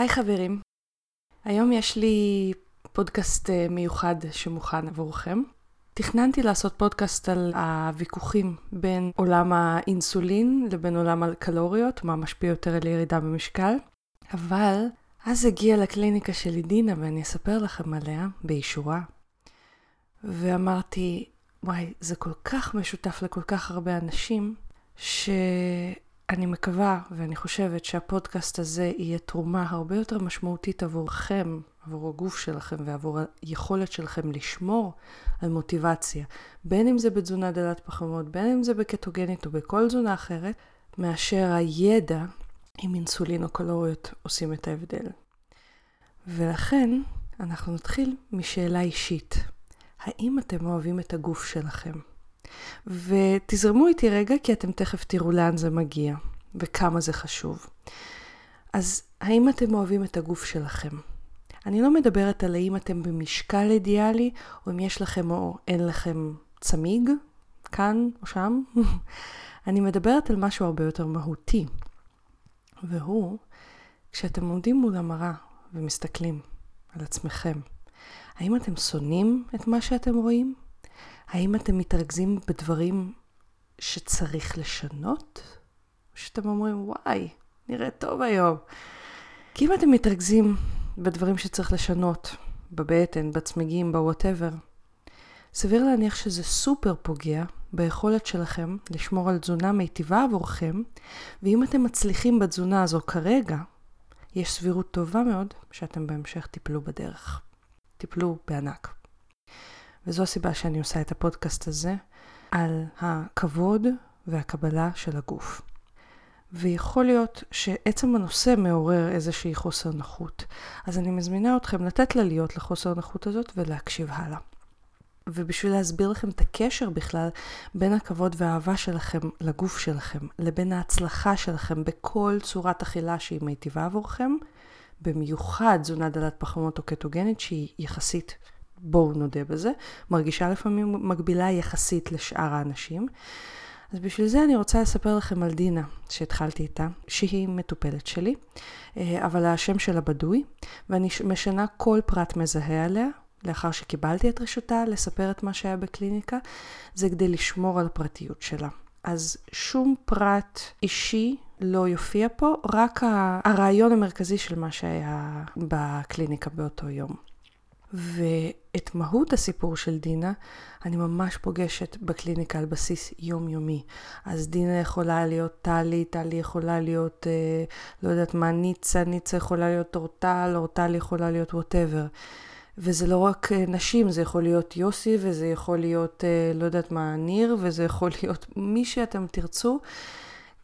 היי חברים, היום יש לי פודקאסט אה, מיוחד שמוכן עבורכם. תכננתי לעשות פודקאסט על הוויכוחים בין עולם האינסולין לבין עולם הקלוריות, מה משפיע יותר על ירידה במשקל, אבל אז הגיעה לקליניקה שלי דינה ואני אספר לכם עליה באישורה. ואמרתי, וואי, זה כל כך משותף לכל כך הרבה אנשים, ש... אני מקווה ואני חושבת שהפודקאסט הזה יהיה תרומה הרבה יותר משמעותית עבורכם, עבור הגוף שלכם ועבור היכולת שלכם לשמור על מוטיבציה, בין אם זה בתזונה דלת פחמות, בין אם זה בקטוגנית או בכל תזונה אחרת, מאשר הידע עם אינסולין או קלוריות עושים את ההבדל. ולכן אנחנו נתחיל משאלה אישית. האם אתם אוהבים את הגוף שלכם? ותזרמו איתי רגע, כי אתם תכף תראו לאן זה מגיע, וכמה זה חשוב. אז האם אתם אוהבים את הגוף שלכם? אני לא מדברת על האם אתם במשקל אידיאלי, או אם יש לכם או אין לכם צמיג, כאן או שם. אני מדברת על משהו הרבה יותר מהותי, והוא, כשאתם עומדים מול המראה ומסתכלים על עצמכם, האם אתם שונאים את מה שאתם רואים? האם אתם מתרכזים בדברים שצריך לשנות? שאתם אומרים, וואי, נראה טוב היום. כי אם אתם מתרכזים בדברים שצריך לשנות, בבטן, בצמיגים, בוואטאבר, סביר להניח שזה סופר פוגע ביכולת שלכם לשמור על תזונה מיטיבה עבורכם, ואם אתם מצליחים בתזונה הזו כרגע, יש סבירות טובה מאוד שאתם בהמשך תיפלו בדרך. תיפלו בענק. וזו הסיבה שאני עושה את הפודקאסט הזה, על הכבוד והקבלה של הגוף. ויכול להיות שעצם הנושא מעורר איזושהי חוסר נוחות. אז אני מזמינה אתכם לתת לה להיות לחוסר נוחות הזאת ולהקשיב הלאה. ובשביל להסביר לכם את הקשר בכלל בין הכבוד והאהבה שלכם לגוף שלכם, לבין ההצלחה שלכם בכל צורת אכילה שהיא מיטיבה עבורכם, במיוחד תזונה דלת פחמות או קטוגנית שהיא יחסית בואו נודה בזה, מרגישה לפעמים מקבילה יחסית לשאר האנשים. אז בשביל זה אני רוצה לספר לכם על דינה, שהתחלתי איתה, שהיא מטופלת שלי, אה, אבל השם שלה בדוי, ואני משנה כל פרט מזהה עליה, לאחר שקיבלתי את רשותה לספר את מה שהיה בקליניקה, זה כדי לשמור על הפרטיות שלה. אז שום פרט אישי לא יופיע פה, רק הרעיון המרכזי של מה שהיה בקליניקה באותו יום. ואת מהות הסיפור של דינה אני ממש פוגשת בקליניקה על בסיס יומיומי. אז דינה יכולה להיות טלי, טלי יכולה להיות, אה, לא יודעת מה, ניצה, ניצה יכולה להיות אורטל, אורטל יכולה להיות ווטאבר. וזה לא רק אה, נשים, זה יכול להיות יוסי, וזה יכול להיות, אה, לא יודעת מה, ניר, וזה יכול להיות מי שאתם תרצו,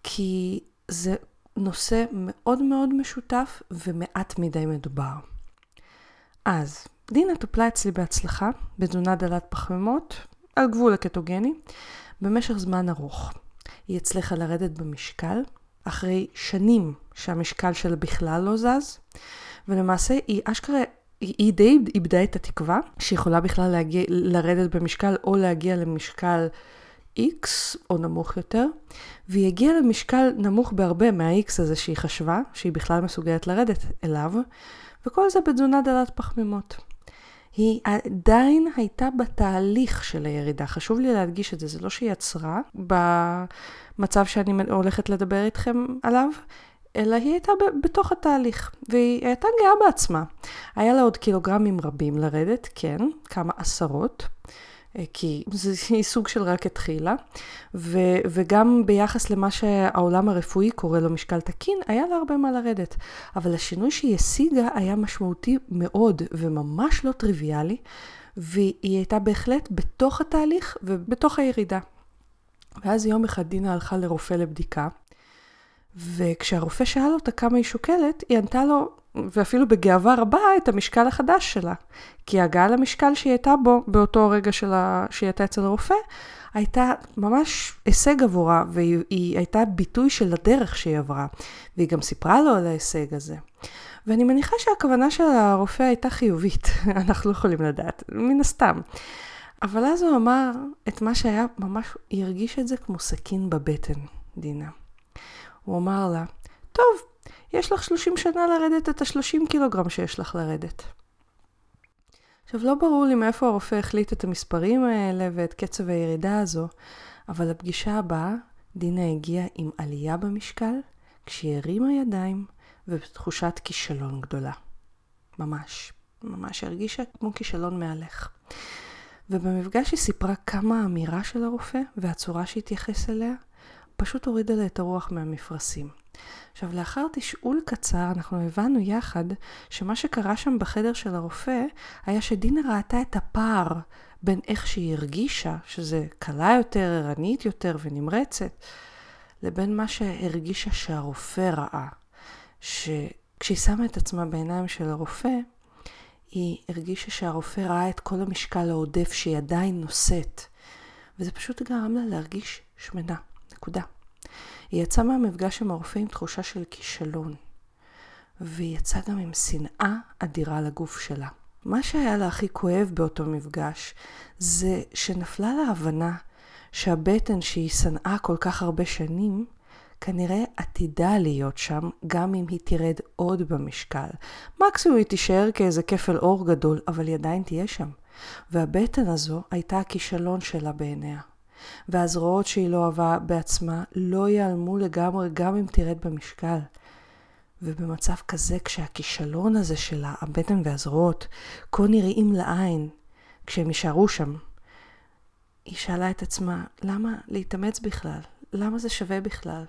כי זה נושא מאוד מאוד משותף ומעט מדי מדובר. אז, דינה טופלה אצלי בהצלחה בתזונה דלת פחמימות על גבול הקטוגני במשך זמן ארוך. היא הצליחה לרדת במשקל אחרי שנים שהמשקל שלה בכלל לא זז, ולמעשה היא אשכרה, היא די איבדה את התקווה שיכולה בכלל להגיע, לרדת במשקל או להגיע למשקל X או נמוך יותר, והיא הגיעה למשקל נמוך בהרבה מה-X הזה שהיא חשבה, שהיא בכלל מסוגלת לרדת אליו, וכל זה בתזונה דלת פחמימות. היא עדיין הייתה בתהליך של הירידה. חשוב לי להדגיש את זה, זה לא שהיא עצרה במצב שאני הולכת לדבר איתכם עליו, אלא היא הייתה בתוך התהליך, והיא הייתה גאה בעצמה. היה לה עוד קילוגרמים רבים לרדת, כן, כמה עשרות. אה, כי זה סוג של רק התחילה, ו, וגם ביחס למה שהעולם הרפואי קורא לו משקל תקין, היה לה הרבה מה לרדת. אבל השינוי שהיא השיגה היה משמעותי מאוד וממש לא טריוויאלי, והיא הייתה בהחלט בתוך התהליך ובתוך הירידה. ואז יום אחד דינה הלכה לרופא לבדיקה, וכשהרופא שאל אותה כמה היא שוקלת, היא ענתה לו, ואפילו בגאווה רבה, את המשקל החדש שלה. כי הגעה למשקל שהיא הייתה בו, באותו רגע שלה, שהיא הייתה אצל הרופא, הייתה ממש הישג עבורה, והיא הייתה ביטוי של הדרך שהיא עברה. והיא גם סיפרה לו על ההישג הזה. ואני מניחה שהכוונה של הרופא הייתה חיובית, אנחנו לא יכולים לדעת, מן הסתם. אבל אז הוא אמר את מה שהיה ממש, היא הרגישה את זה כמו סכין בבטן, דינה. הוא אמר לה, טוב, יש לך 30 שנה לרדת את ה-30 קילוגרם שיש לך לרדת. עכשיו, לא ברור לי מאיפה הרופא החליט את המספרים האלה ואת קצב הירידה הזו, אבל לפגישה הבאה, דינה הגיעה עם עלייה במשקל, כשהיא הרימה ידיים ובתחושת כישלון גדולה. ממש, ממש הרגישה כמו כישלון מהלך. ובמפגש היא סיפרה כמה האמירה של הרופא והצורה שהתייחס אליה פשוט הורידה לה את הרוח מהמפרשים. עכשיו, לאחר תשאול קצר, אנחנו הבנו יחד שמה שקרה שם בחדר של הרופא, היה שדינה ראתה את הפער בין איך שהיא הרגישה, שזה קלה יותר, ערנית יותר ונמרצת, לבין מה שהרגישה שהרופא ראה. שכשהיא שמה את עצמה בעיניים של הרופא, היא הרגישה שהרופא ראה את כל המשקל העודף שהיא עדיין נושאת, וזה פשוט גרם לה להרגיש שמנה, נקודה. היא יצאה מהמפגש עם הרופא עם תחושה של כישלון, והיא יצאה גם עם שנאה אדירה לגוף שלה. מה שהיה לה הכי כואב באותו מפגש, זה שנפלה לה הבנה שהבטן שהיא שנאה כל כך הרבה שנים, כנראה עתידה להיות שם גם אם היא תרד עוד במשקל. מקסימום היא תישאר כאיזה כפל אור גדול, אבל היא עדיין תהיה שם. והבטן הזו הייתה הכישלון שלה בעיניה. והזרועות שהיא לא אהבה בעצמה לא ייעלמו לגמרי גם אם תרד במשקל. ובמצב כזה, כשהכישלון הזה שלה, הבטן והזרועות, כה נראים לעין, כשהם יישארו שם, היא שאלה את עצמה, למה להתאמץ בכלל? למה זה שווה בכלל?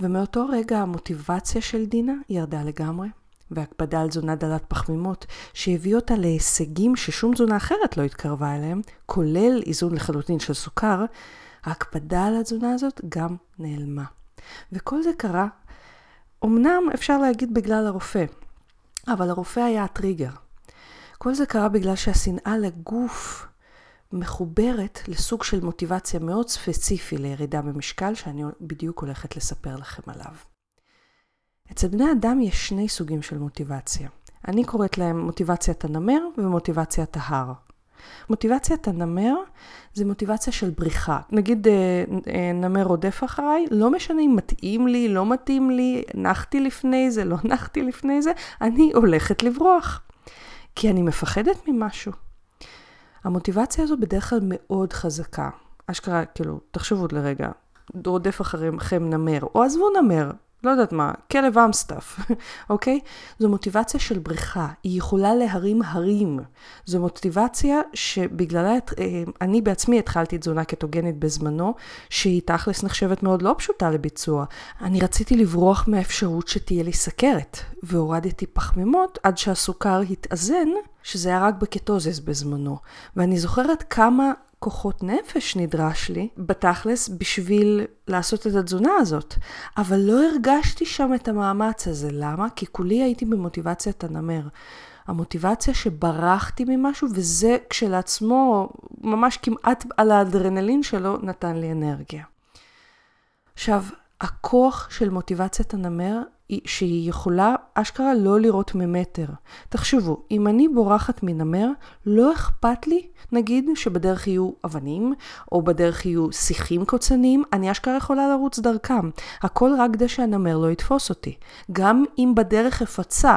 ומאותו רגע המוטיבציה של דינה ירדה לגמרי, והקפדה על תזונה דלת פחמימות, שהביא אותה להישגים ששום תזונה אחרת לא התקרבה אליהם, כולל איזון לחלוטין של סוכר, ההקפדה על התזונה הזאת גם נעלמה. וכל זה קרה, אמנם אפשר להגיד בגלל הרופא, אבל הרופא היה הטריגר. כל זה קרה בגלל שהשנאה לגוף מחוברת לסוג של מוטיבציה מאוד ספציפי לירידה במשקל, שאני בדיוק הולכת לספר לכם עליו. אצל בני אדם יש שני סוגים של מוטיבציה. אני קוראת להם מוטיבציית הנמר ומוטיבציית ההר. מוטיבציית הנמר זה מוטיבציה של בריחה. נגיד אה, אה, נמר רודף אחריי, לא משנה אם מתאים לי, לא מתאים לי, נחתי לפני זה, לא נחתי לפני זה, אני הולכת לברוח. כי אני מפחדת ממשהו. המוטיבציה הזו בדרך כלל מאוד חזקה. אשכרה, כאילו, תחשבו לרגע, רודף אחריכם נמר, או עזבו נמר, לא יודעת מה, כלב אמסטף, אוקיי? זו מוטיבציה של בריכה, היא יכולה להרים הרים. זו מוטיבציה שבגללה אה, אני בעצמי התחלתי תזונה קטוגנית בזמנו, שהיא תכלס נחשבת מאוד לא פשוטה לביצוע. אני רציתי לברוח מהאפשרות שתהיה לי סכרת, והורדתי פחמימות עד שהסוכר התאזן, שזה היה רק בקטוזיס בזמנו. ואני זוכרת כמה כוחות נפש נדרש לי, בתכלס, בשביל לעשות את התזונה הזאת. אבל לא הרגשתי שם את המאמץ הזה. למה? כי כולי הייתי במוטיבציית הנמר. המוטיבציה שברחתי ממשהו, וזה כשלעצמו, ממש כמעט על האדרנלין שלו, נתן לי אנרגיה. עכשיו, הכוח של מוטיבציית הנמר שהיא יכולה אשכרה לא לראות ממטר. תחשבו, אם אני בורחת מנמר, לא אכפת לי, נגיד, שבדרך יהיו אבנים, או בדרך יהיו שיחים קוצניים, אני אשכרה יכולה לרוץ דרכם. הכל רק כדי שהנמר לא יתפוס אותי. גם אם בדרך אפצה,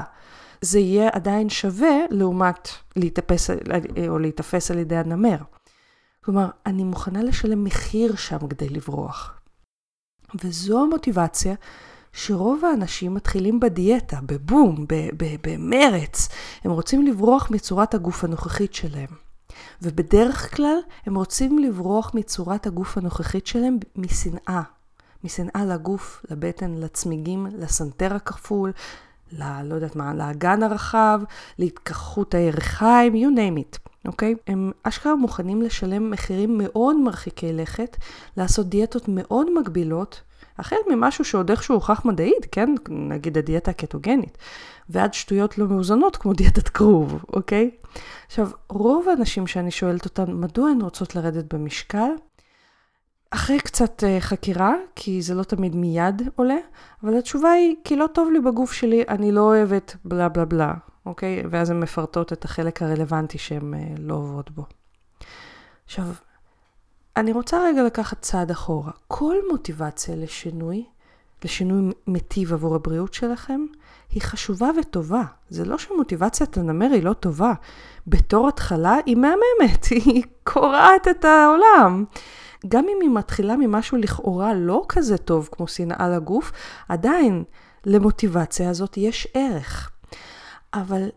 זה יהיה עדיין שווה לעומת להתאפס או להיתפס על ידי הנמר. כלומר, אני מוכנה לשלם מחיר שם כדי לברוח. וזו המוטיבציה שרוב האנשים מתחילים בדיאטה, בבום, במרץ. הם רוצים לברוח מצורת הגוף הנוכחית שלהם. ובדרך כלל הם רוצים לברוח מצורת הגוף הנוכחית שלהם משנאה. משנאה לגוף, לבטן, לצמיגים, לסנטר הכפול, ל... לא יודעת מה, לאגן הרחב, להתכחות הירכיים, you name it, אוקיי? הם אשכרה מוכנים לשלם מחירים מאוד מרחיקי לכת, לעשות דיאטות מאוד מגבילות, החל ממשהו שעוד איכשהו הוכח מדעית, כן? נגיד הדיאטה הקטוגנית, ועד שטויות לא מאוזנות כמו דיאטת כרוב, אוקיי? עכשיו, רוב האנשים שאני שואלת אותן, מדוע הן רוצות לרדת במשקל? אחרי קצת uh, חקירה, כי זה לא תמיד מיד עולה, אבל התשובה היא, כי לא טוב לי בגוף שלי, אני לא אוהבת בלה בלה בלה, אוקיי? ואז הן מפרטות את החלק הרלוונטי שהן uh, לא עוברות בו. עכשיו, אני רוצה רגע לקחת צעד אחורה. כל מוטיבציה לשינוי, לשינוי מיטיב עבור הבריאות שלכם, היא חשובה וטובה. זה לא שמוטיבציית הנמר היא לא טובה. בתור התחלה היא מהממת, היא קורעת את העולם. גם אם היא מתחילה ממשהו לכאורה לא כזה טוב כמו שנאה לגוף, עדיין למוטיבציה הזאת יש ערך. אבל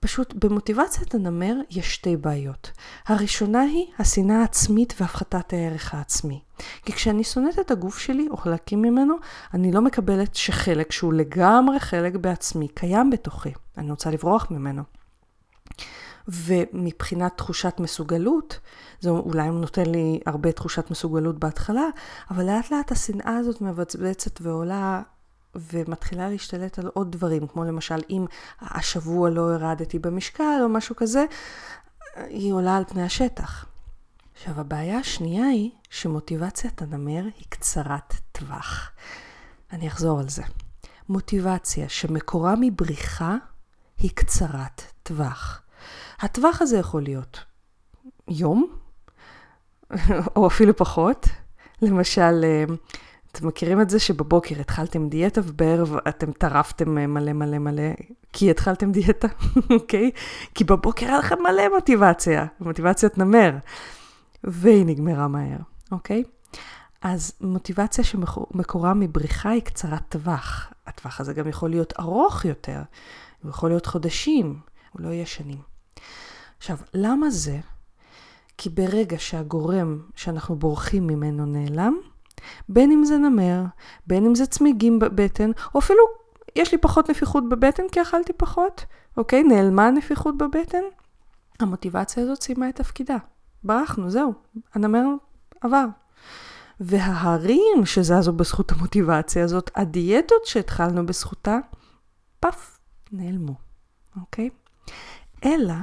פשוט במוטיבציית הנמר יש שתי בעיות. הראשונה היא השנאה העצמית והפחתת הערך העצמי. כי כשאני שונאת את הגוף שלי או חלקים ממנו, אני לא מקבלת שחלק שהוא לגמרי חלק בעצמי קיים בתוכי. אני רוצה לברוח ממנו. ומבחינת תחושת מסוגלות, זה אולי נותן לי הרבה תחושת מסוגלות בהתחלה, אבל לאט לאט השנאה הזאת מבצבצת ועולה ומתחילה להשתלט על עוד דברים, כמו למשל אם השבוע לא הרדתי במשקל או משהו כזה, היא עולה על פני השטח. עכשיו, הבעיה השנייה היא שמוטיבציית הנמר היא קצרת טווח. אני אחזור על זה. מוטיבציה שמקורה מבריחה היא קצרת טווח. הטווח הזה יכול להיות יום, או אפילו פחות. למשל, אה, אתם מכירים את זה שבבוקר התחלתם דיאטה ובערב אתם טרפתם אה, מלא מלא מלא כי התחלתם דיאטה, אוקיי? כי בבוקר היה לכם מלא מוטיבציה, מוטיבציית נמר, והיא נגמרה מהר, אוקיי? אז מוטיבציה שמקורה מבריחה היא קצרת טווח. הטווח הזה גם יכול להיות ארוך יותר, הוא יכול להיות חודשים, הוא לא יהיה שנים. עכשיו, למה זה? כי ברגע שהגורם שאנחנו בורחים ממנו נעלם, בין אם זה נמר, בין אם זה צמיגים בבטן, או אפילו יש לי פחות נפיחות בבטן כי אכלתי פחות, אוקיי? נעלמה הנפיחות בבטן, המוטיבציה הזאת סיימה את תפקידה. ברחנו, זהו, הנמר עבר. וההרים שזזו בזכות המוטיבציה הזאת, הדיאטות שהתחלנו בזכותה, פאף, נעלמו, אוקיי? אלא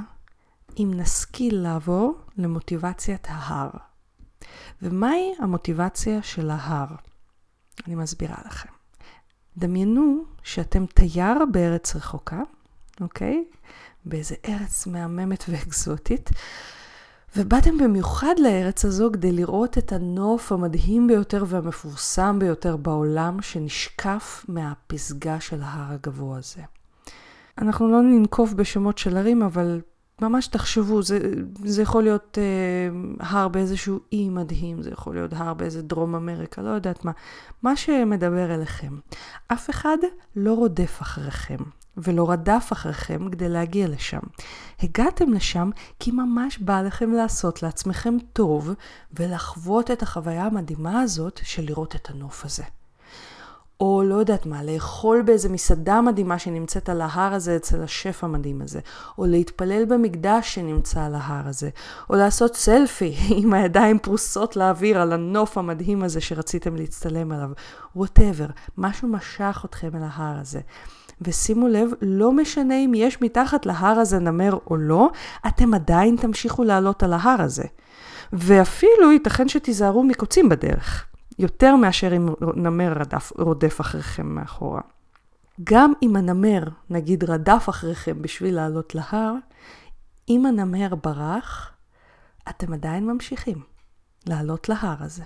אם נשכיל לעבור למוטיבציית ההר. ומהי המוטיבציה של ההר? אני מסבירה לכם. דמיינו שאתם תייר בארץ רחוקה, אוקיי? באיזה ארץ מהממת ואקזוטית, ובאתם במיוחד לארץ הזו כדי לראות את הנוף המדהים ביותר והמפורסם ביותר בעולם שנשקף מהפסגה של ההר הגבוה הזה. אנחנו לא ננקוב בשמות של ערים, אבל ממש תחשבו, זה, זה יכול להיות אה, הר באיזשהו אי מדהים, זה יכול להיות הר באיזה דרום אמריקה, לא יודעת מה. מה שמדבר אליכם. אף אחד לא רודף אחריכם. ולא רדף אחריכם כדי להגיע לשם. הגעתם לשם כי ממש בא לכם לעשות לעצמכם טוב ולחוות את החוויה המדהימה הזאת של לראות את הנוף הזה. או לא יודעת מה, לאכול באיזה מסעדה מדהימה שנמצאת על ההר הזה אצל השף המדהים הזה, או להתפלל במקדש שנמצא על ההר הזה, או לעשות סלפי עם הידיים פרוסות לאוויר על הנוף המדהים הזה שרציתם להצטלם עליו, whatever, משהו משך אתכם אל ההר הזה. ושימו לב, לא משנה אם יש מתחת להר הזה נמר או לא, אתם עדיין תמשיכו לעלות על ההר הזה. ואפילו ייתכן שתיזהרו מקוצים בדרך. יותר מאשר אם נמר רדף, רודף אחריכם מאחורה. גם אם הנמר, נגיד, רדף אחריכם בשביל לעלות להר, אם הנמר ברח, אתם עדיין ממשיכים לעלות להר הזה.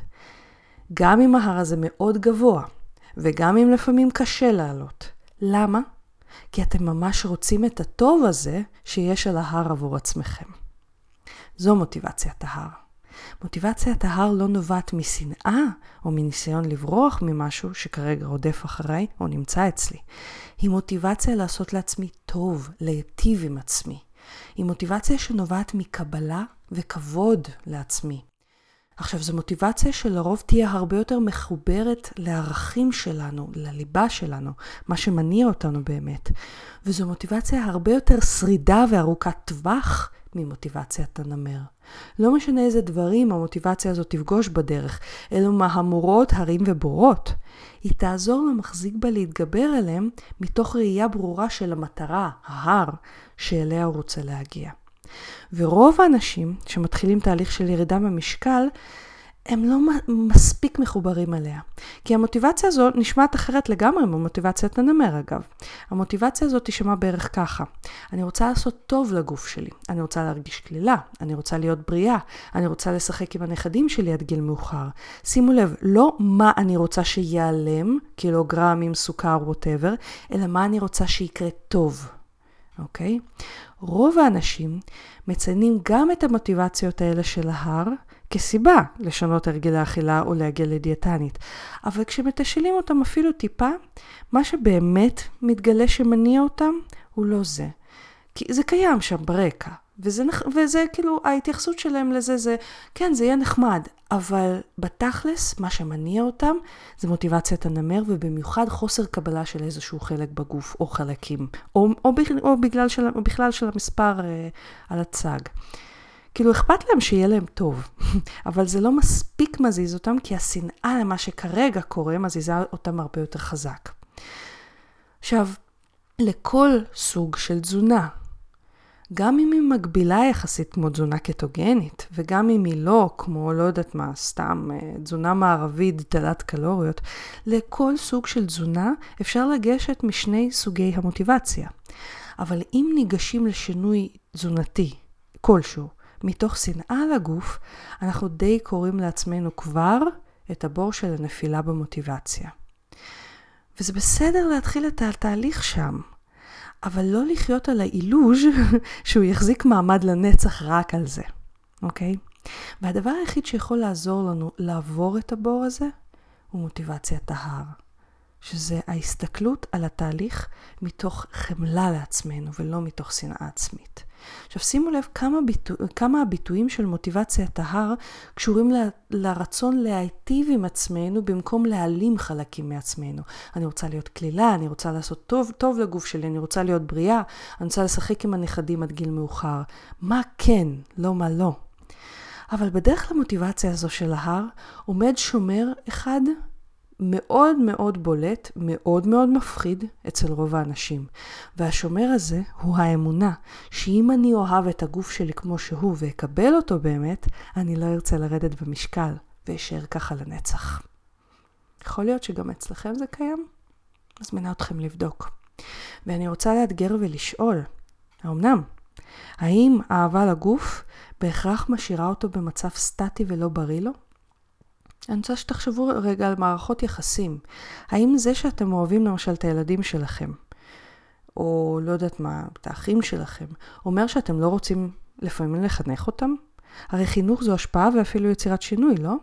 גם אם ההר הזה מאוד גבוה, וגם אם לפעמים קשה לעלות. למה? כי אתם ממש רוצים את הטוב הזה שיש על ההר עבור עצמכם. זו מוטיבציית ההר. מוטיבציית ההר לא נובעת משנאה או מניסיון לברוח ממשהו שכרגע רודף אחריי או נמצא אצלי. היא מוטיבציה לעשות לעצמי טוב, להיטיב עם עצמי. היא מוטיבציה שנובעת מקבלה וכבוד לעצמי. עכשיו, זו מוטיבציה שלרוב תהיה הרבה יותר מחוברת לערכים שלנו, לליבה שלנו, מה שמניע אותנו באמת. וזו מוטיבציה הרבה יותר שרידה וארוכת טווח ממוטיבציית הנמר. לא משנה איזה דברים המוטיבציה הזאת תפגוש בדרך, אלו מהמורות, הרים ובורות. היא תעזור למחזיק בה להתגבר עליהם מתוך ראייה ברורה של המטרה, ההר, שאליה הוא רוצה להגיע. ורוב האנשים שמתחילים תהליך של ירידה במשקל, הם לא מספיק מחוברים אליה. כי המוטיבציה הזו נשמעת אחרת לגמרי ממוטיבציית הנמר אגב. המוטיבציה הזאת תשמע בערך ככה. אני רוצה לעשות טוב לגוף שלי, אני רוצה להרגיש כלילה, אני רוצה להיות בריאה, אני רוצה לשחק עם הנכדים שלי עד גיל מאוחר. שימו לב, לא מה אני רוצה שיעלם, קילוגרמים, סוכר, ווטאבר, אלא מה אני רוצה שיקרה טוב. אוקיי? רוב האנשים מציינים גם את המוטיבציות האלה של ההר כסיבה לשנות הרגלי אכילה או להגיע לדיאטנית. אבל כשמתשאלים אותם אפילו טיפה, מה שבאמת מתגלה שמניע אותם הוא לא זה. כי זה קיים שם ברקע, וזה, וזה כאילו, ההתייחסות שלהם לזה זה, כן, זה יהיה נחמד, אבל בתכלס, מה שמניע אותם זה מוטיבציית הנמר, ובמיוחד חוסר קבלה של איזשהו חלק בגוף, או חלקים, או, או, או, בגלל של, או בכלל של המספר אה, על הצג. כאילו אכפת להם שיהיה להם טוב, אבל זה לא מספיק מזיז אותם, כי השנאה למה שכרגע קורה מזיזה אותם הרבה יותר חזק. עכשיו, לכל סוג של תזונה, גם אם היא מגבילה יחסית כמו תזונה קטוגנית, וגם אם היא לא, כמו לא יודעת מה, סתם אה, תזונה מערבית דלת קלוריות, לכל סוג של תזונה אפשר לגשת משני סוגי המוטיבציה. אבל אם ניגשים לשינוי תזונתי כלשהו, מתוך שנאה לגוף, אנחנו די קוראים לעצמנו כבר את הבור של הנפילה במוטיבציה. וזה בסדר להתחיל את התהליך שם, אבל לא לחיות על האילוז' שהוא יחזיק מעמד לנצח רק על זה, אוקיי? והדבר היחיד שיכול לעזור לנו לעבור את הבור הזה הוא מוטיבציית ההר. שזה ההסתכלות על התהליך מתוך חמלה לעצמנו ולא מתוך שנאה עצמית. עכשיו שימו לב כמה, ביטו, כמה הביטויים של מוטיבציית ההר קשורים ל, לרצון להיטיב עם עצמנו במקום להעלים חלקים מעצמנו. אני רוצה להיות כלילה, אני רוצה לעשות טוב, טוב לגוף שלי, אני רוצה להיות בריאה, אני רוצה לשחק עם הנכדים עד גיל מאוחר. מה כן, לא מה לא. אבל בדרך למוטיבציה הזו של ההר עומד שומר אחד מאוד מאוד בולט, מאוד מאוד מפחיד אצל רוב האנשים. והשומר הזה הוא האמונה, שאם אני אוהב את הגוף שלי כמו שהוא ואקבל אותו באמת, אני לא ארצה לרדת במשקל ואשאר ככה לנצח. יכול להיות שגם אצלכם זה קיים? מזמינה אתכם לבדוק. ואני רוצה לאתגר ולשאול, האמנם? האם אהבה לגוף בהכרח משאירה אותו במצב סטטי ולא בריא לו? אני רוצה שתחשבו רגע על מערכות יחסים. האם זה שאתם אוהבים למשל את הילדים שלכם, או לא יודעת מה, את האחים שלכם, אומר שאתם לא רוצים לפעמים לחנך אותם? הרי חינוך זו השפעה ואפילו יצירת שינוי, לא?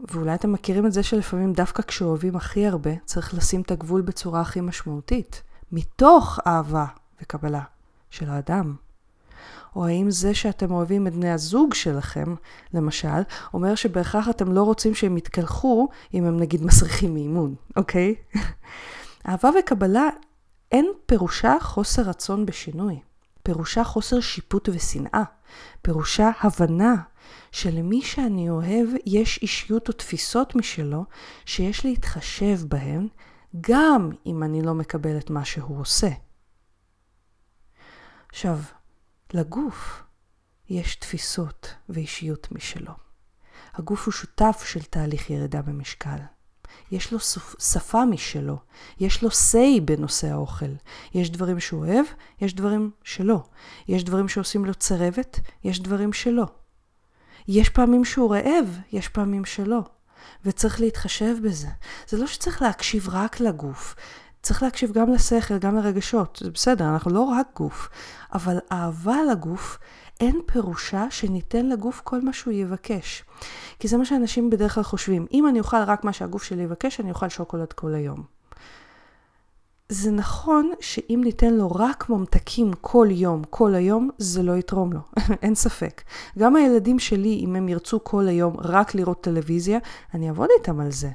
ואולי אתם מכירים את זה שלפעמים דווקא כשאוהבים הכי הרבה, צריך לשים את הגבול בצורה הכי משמעותית, מתוך אהבה וקבלה של האדם. או האם זה שאתם אוהבים את בני הזוג שלכם, למשל, אומר שבהכרח אתם לא רוצים שהם יתקלחו אם הם נגיד מסריחים מאימון, אוקיי? אהבה וקבלה אין פירושה חוסר רצון בשינוי. פירושה חוסר שיפוט ושנאה. פירושה הבנה שלמי שאני אוהב יש אישיות או תפיסות משלו שיש להתחשב בהן, גם אם אני לא מקבל את מה שהוא עושה. עכשיו, לגוף יש תפיסות ואישיות משלו. הגוף הוא שותף של תהליך ירידה במשקל. יש לו שפה משלו, יש לו say בנושא האוכל. יש דברים שהוא אוהב, יש דברים שלא. יש דברים שעושים לו צרבת, יש דברים שלא. יש פעמים שהוא רעב, יש פעמים שלא. וצריך להתחשב בזה. זה לא שצריך להקשיב רק לגוף, צריך להקשיב גם לשכל, גם לרגשות. זה בסדר, אנחנו לא רק גוף. אבל אהבה לגוף, אין פירושה שניתן לגוף כל מה שהוא יבקש. כי זה מה שאנשים בדרך כלל חושבים. אם אני אוכל רק מה שהגוף שלי יבקש, אני אוכל שוקולד כל היום. זה נכון שאם ניתן לו רק ממתקים כל יום, כל היום, זה לא יתרום לו, אין ספק. גם הילדים שלי, אם הם ירצו כל היום רק לראות טלוויזיה, אני אעבוד איתם על זה.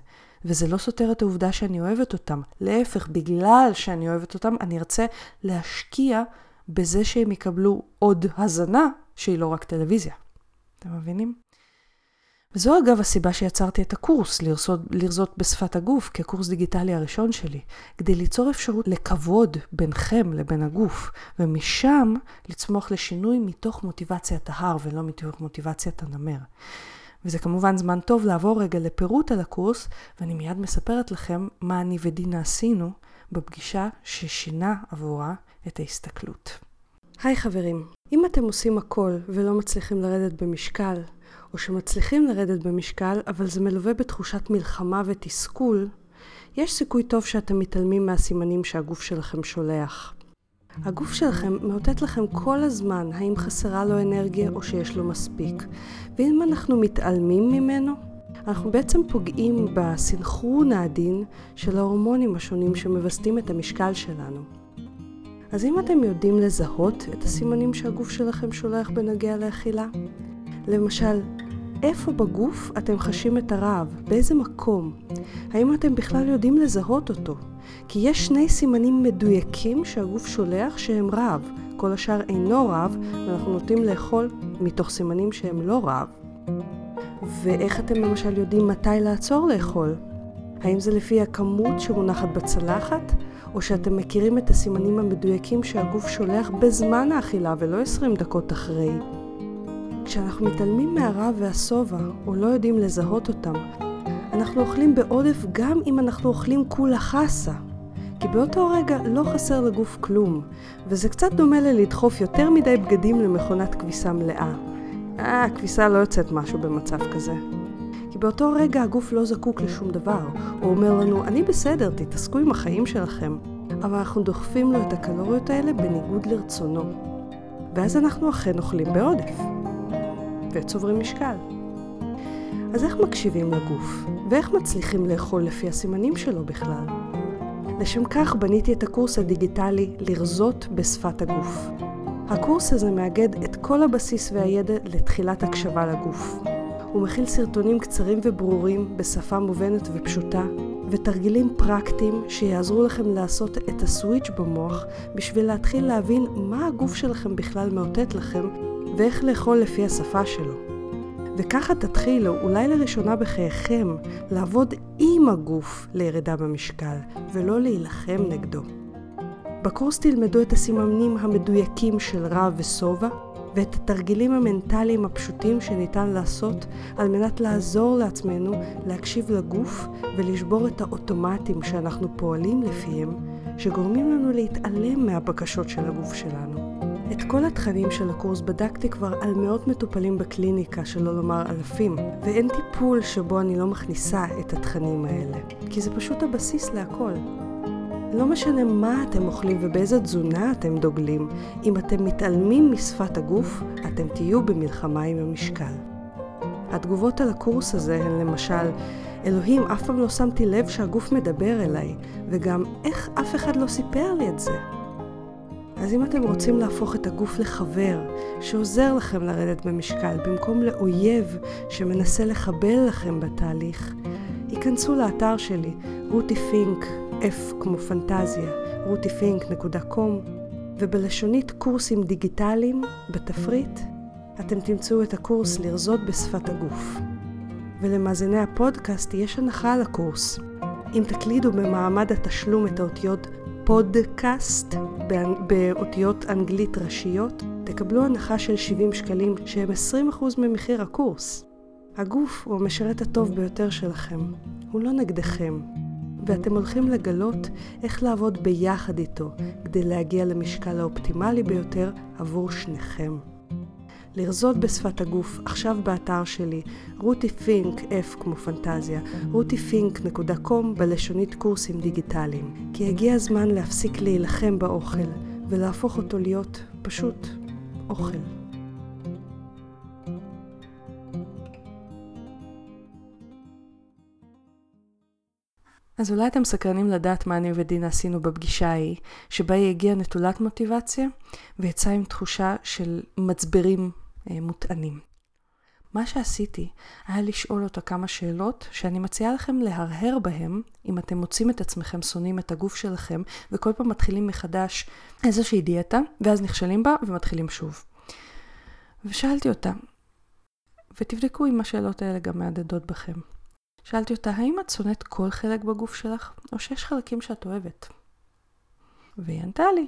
וזה לא סותר את העובדה שאני אוהבת אותם. להפך, בגלל שאני אוהבת אותם, אני ארצה להשקיע בזה שהם יקבלו עוד הזנה שהיא לא רק טלוויזיה. אתם מבינים? וזו אגב הסיבה שיצרתי את הקורס, לרזות, לרזות בשפת הגוף, כקורס דיגיטלי הראשון שלי, כדי ליצור אפשרות לכבוד בינכם לבין הגוף, ומשם לצמוח לשינוי מתוך מוטיבציית ההר ולא מתוך מוטיבציית הנמר. וזה כמובן זמן טוב לעבור רגע לפירוט על הקורס, ואני מיד מספרת לכם מה אני ודינה עשינו בפגישה ששינה עבורה את ההסתכלות. היי חברים, אם אתם עושים הכל ולא מצליחים לרדת במשקל, או שמצליחים לרדת במשקל, אבל זה מלווה בתחושת מלחמה ותסכול, יש סיכוי טוב שאתם מתעלמים מהסימנים שהגוף שלכם שולח. הגוף שלכם מאותת לכם כל הזמן האם חסרה לו אנרגיה או שיש לו מספיק. ואם אנחנו מתעלמים ממנו, אנחנו בעצם פוגעים בסנכרון העדין של ההורמונים השונים שמווסתים את המשקל שלנו. אז אם אתם יודעים לזהות את הסימנים שהגוף שלכם שולח בנוגע לאכילה, למשל, איפה בגוף אתם חשים את הרעב? באיזה מקום? האם אתם בכלל יודעים לזהות אותו? כי יש שני סימנים מדויקים שהגוף שולח שהם רעב. כל השאר אינו רעב, ואנחנו נוטים לאכול מתוך סימנים שהם לא רעב. ואיך אתם למשל יודעים מתי לעצור לאכול? האם זה לפי הכמות שמונחת בצלחת, או שאתם מכירים את הסימנים המדויקים שהגוף שולח בזמן האכילה ולא 20 דקות אחרי? כשאנחנו מתעלמים מהרעב והשובע, או לא יודעים לזהות אותם, אנחנו אוכלים בעודף גם אם אנחנו אוכלים כולה חסה. כי באותו רגע לא חסר לגוף כלום, וזה קצת דומה ללדחוף יותר מדי בגדים למכונת כביסה מלאה. אה, הכביסה לא יוצאת משהו במצב כזה. כי באותו רגע הגוף לא זקוק לשום דבר. הוא אומר לנו, אני בסדר, תתעסקו עם החיים שלכם. אבל אנחנו דוחפים לו את הקלוריות האלה בניגוד לרצונו. ואז אנחנו אכן אוכלים בעודף. וצוברים משקל. אז איך מקשיבים לגוף? ואיך מצליחים לאכול לפי הסימנים שלו בכלל? לשם כך בניתי את הקורס הדיגיטלי לרזות בשפת הגוף. הקורס הזה מאגד את כל הבסיס והידע לתחילת הקשבה לגוף. הוא מכיל סרטונים קצרים וברורים בשפה מובנת ופשוטה, ותרגילים פרקטיים שיעזרו לכם לעשות את הסוויץ' במוח בשביל להתחיל להבין מה הגוף שלכם בכלל מאותת לכם ואיך לאכול לפי השפה שלו. וככה תתחילו, אולי לראשונה בחייכם, לעבוד עם הגוף לירידה במשקל, ולא להילחם נגדו. בקורס תלמדו את הסימנים המדויקים של רע ושובע, ואת התרגילים המנטליים הפשוטים שניתן לעשות על מנת לעזור לעצמנו להקשיב לגוף ולשבור את האוטומטים שאנחנו פועלים לפיהם, שגורמים לנו להתעלם מהבקשות של הגוף שלנו. את כל התכנים של הקורס בדקתי כבר על מאות מטופלים בקליניקה, שלא לומר אלפים, ואין טיפול שבו אני לא מכניסה את התכנים האלה, כי זה פשוט הבסיס להכל. לא משנה מה אתם אוכלים ובאיזה תזונה אתם דוגלים, אם אתם מתעלמים משפת הגוף, אתם תהיו במלחמה עם המשקל. התגובות על הקורס הזה הן למשל, אלוהים, אף פעם לא שמתי לב שהגוף מדבר אליי, וגם איך אף אחד לא סיפר לי את זה. אז אם אתם רוצים להפוך את הגוף לחבר שעוזר לכם לרדת במשקל במקום לאויב שמנסה לחבל לכם בתהליך, היכנסו לאתר שלי, רותי פינק, F כמו פנטזיה, rutifink.com, ובלשונית קורסים דיגיטליים, בתפריט, אתם תמצאו את הקורס לרזות בשפת הגוף. ולמאזיני הפודקאסט יש הנחה על הקורס. אם תקלידו במעמד התשלום את האותיות פודקאסט באותיות אנגלית ראשיות, תקבלו הנחה של 70 שקלים שהם 20% ממחיר הקורס. הגוף הוא המשרת הטוב ביותר שלכם, הוא לא נגדכם, ואתם הולכים לגלות איך לעבוד ביחד איתו כדי להגיע למשקל האופטימלי ביותר עבור שניכם. לרזות בשפת הגוף, עכשיו באתר שלי, רותי פינק, F כמו פנטזיה, rutifink.com בלשונית קורסים דיגיטליים. כי הגיע הזמן להפסיק להילחם באוכל, ולהפוך אותו להיות פשוט אוכל. אז אולי אתם סקרנים לדעת מה אני ודינה עשינו בפגישה ההיא, שבה היא הגיעה נטולת מוטיבציה, ויצאה עם תחושה של מצברים מוטענים. מה שעשיתי היה לשאול אותה כמה שאלות שאני מציעה לכם להרהר בהם אם אתם מוצאים את עצמכם שונאים את הגוף שלכם וכל פעם מתחילים מחדש איזושהי דיאטה ואז נכשלים בה ומתחילים שוב. ושאלתי אותה, ותבדקו אם השאלות האלה גם מהדהדות בכם. שאלתי אותה, האם את שונאת כל חלק בגוף שלך, או שיש חלקים שאת אוהבת? והיא ענתה לי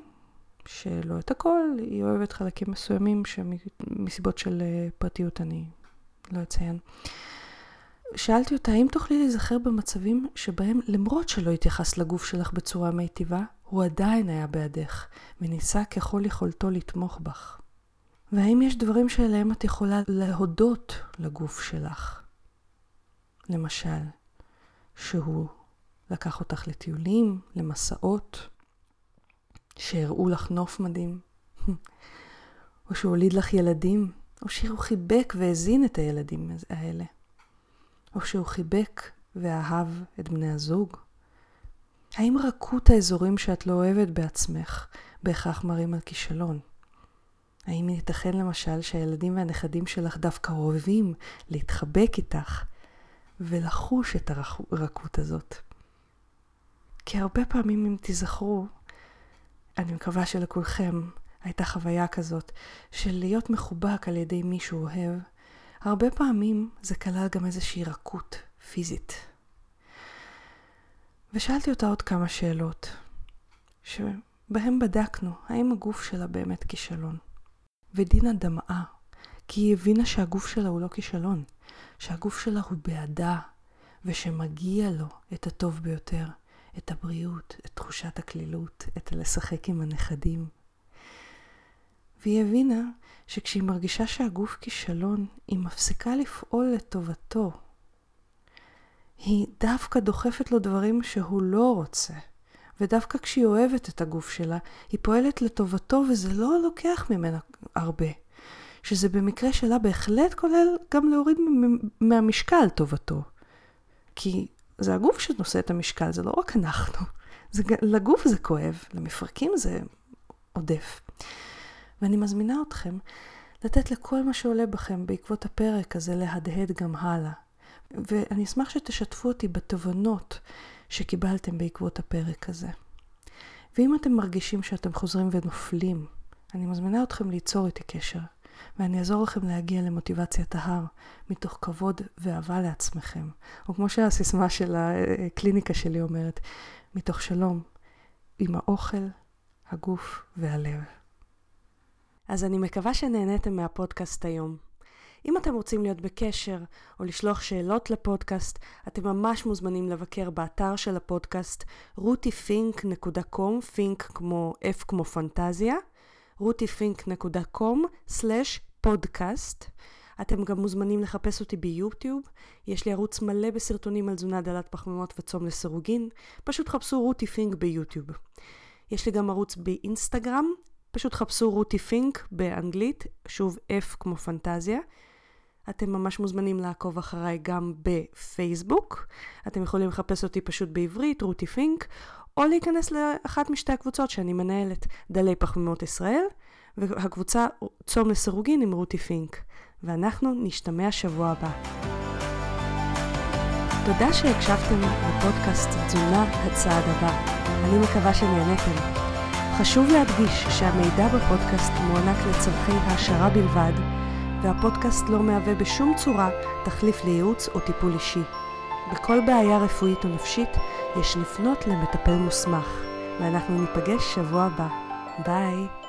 שלא את הכל, היא אוהבת חלקים מסוימים שמסיבות של אה, פרטיות אני לא אציין. שאלתי אותה, האם תוכלי להיזכר במצבים שבהם למרות שלא התייחס לגוף שלך בצורה מיטיבה, הוא עדיין היה בעדך, וניסה ככל יכולתו לתמוך בך? והאם יש דברים שאליהם את יכולה להודות לגוף שלך? למשל, שהוא לקח אותך לטיולים, למסעות, שהראו לך נוף מדהים, או שהוא הוליד לך ילדים, או שהוא חיבק והזין את הילדים האלה, או שהוא חיבק ואהב את בני הזוג. האם רכות האזורים שאת לא אוהבת בעצמך בהכרח מראים על כישלון? האם ייתכן למשל שהילדים והנכדים שלך דווקא אוהבים להתחבק איתך ולחוש את הרכות הזאת? כי הרבה פעמים אם תיזכרו, אני מקווה שלכולכם הייתה חוויה כזאת של להיות מחובק על ידי מישהו אוהב, הרבה פעמים זה כלל גם איזושהי רכות פיזית. ושאלתי אותה עוד כמה שאלות, שבהם בדקנו האם הגוף שלה באמת כישלון. ודינה דמעה, כי היא הבינה שהגוף שלה הוא לא כישלון, שהגוף שלה הוא בעדה, ושמגיע לו את הטוב ביותר, את הבריאות, את תחושת הקלילות, את הלשחק עם הנכדים. והיא הבינה שכשהיא מרגישה שהגוף כישלון, היא מפסיקה לפעול לטובתו. היא דווקא דוחפת לו דברים שהוא לא רוצה. ודווקא כשהיא אוהבת את הגוף שלה, היא פועלת לטובתו וזה לא לוקח ממנה הרבה. שזה במקרה שלה בהחלט כולל גם להוריד מהמשקל טובתו. כי זה הגוף שנושא את המשקל, זה לא רק אנחנו. זה, לגוף זה כואב, למפרקים זה עודף. ואני מזמינה אתכם לתת לכל מה שעולה בכם בעקבות הפרק הזה להדהד גם הלאה. ואני אשמח שתשתפו אותי בתובנות שקיבלתם בעקבות הפרק הזה. ואם אתם מרגישים שאתם חוזרים ונופלים, אני מזמינה אתכם ליצור איתי קשר, ואני אעזור לכם להגיע למוטיבציית ההר, מתוך כבוד ואהבה לעצמכם. או כמו שהסיסמה של הקליניקה שלי אומרת, מתוך שלום עם האוכל, הגוף והלב. אז אני מקווה שנהניתם מהפודקאסט היום. אם אתם רוצים להיות בקשר או לשלוח שאלות לפודקאסט, אתם ממש מוזמנים לבקר באתר של הפודקאסט rutifink.com, פינק כמו F כמו פנטזיה, rutifink.com/פודקאסט. אתם גם מוזמנים לחפש אותי ביוטיוב, יש לי ערוץ מלא בסרטונים על תזונה דלת פחמימות וצום לסירוגין, פשוט חפשו רותי פינק ביוטיוב. יש לי גם ערוץ באינסטגרם, פשוט חפשו רותי פינק באנגלית, שוב F כמו פנטזיה. אתם ממש מוזמנים לעקוב אחריי גם בפייסבוק. אתם יכולים לחפש אותי פשוט בעברית, רותי פינק, או להיכנס לאחת משתי הקבוצות שאני מנהלת, דלי פחמימות ישראל, והקבוצה צום לסירוגין עם רותי פינק. ואנחנו נשתמע שבוע הבא. תודה שהקשבתם לפודקאסט תזונה הצעד הבא. אני מקווה שנהניתם. חשוב להדגיש שהמידע בפודקאסט מוענק לצורכי העשרה בלבד, והפודקאסט לא מהווה בשום צורה תחליף לייעוץ או טיפול אישי. בכל בעיה רפואית או נפשית יש לפנות למטפל מוסמך, ואנחנו ניפגש שבוע הבא. ביי.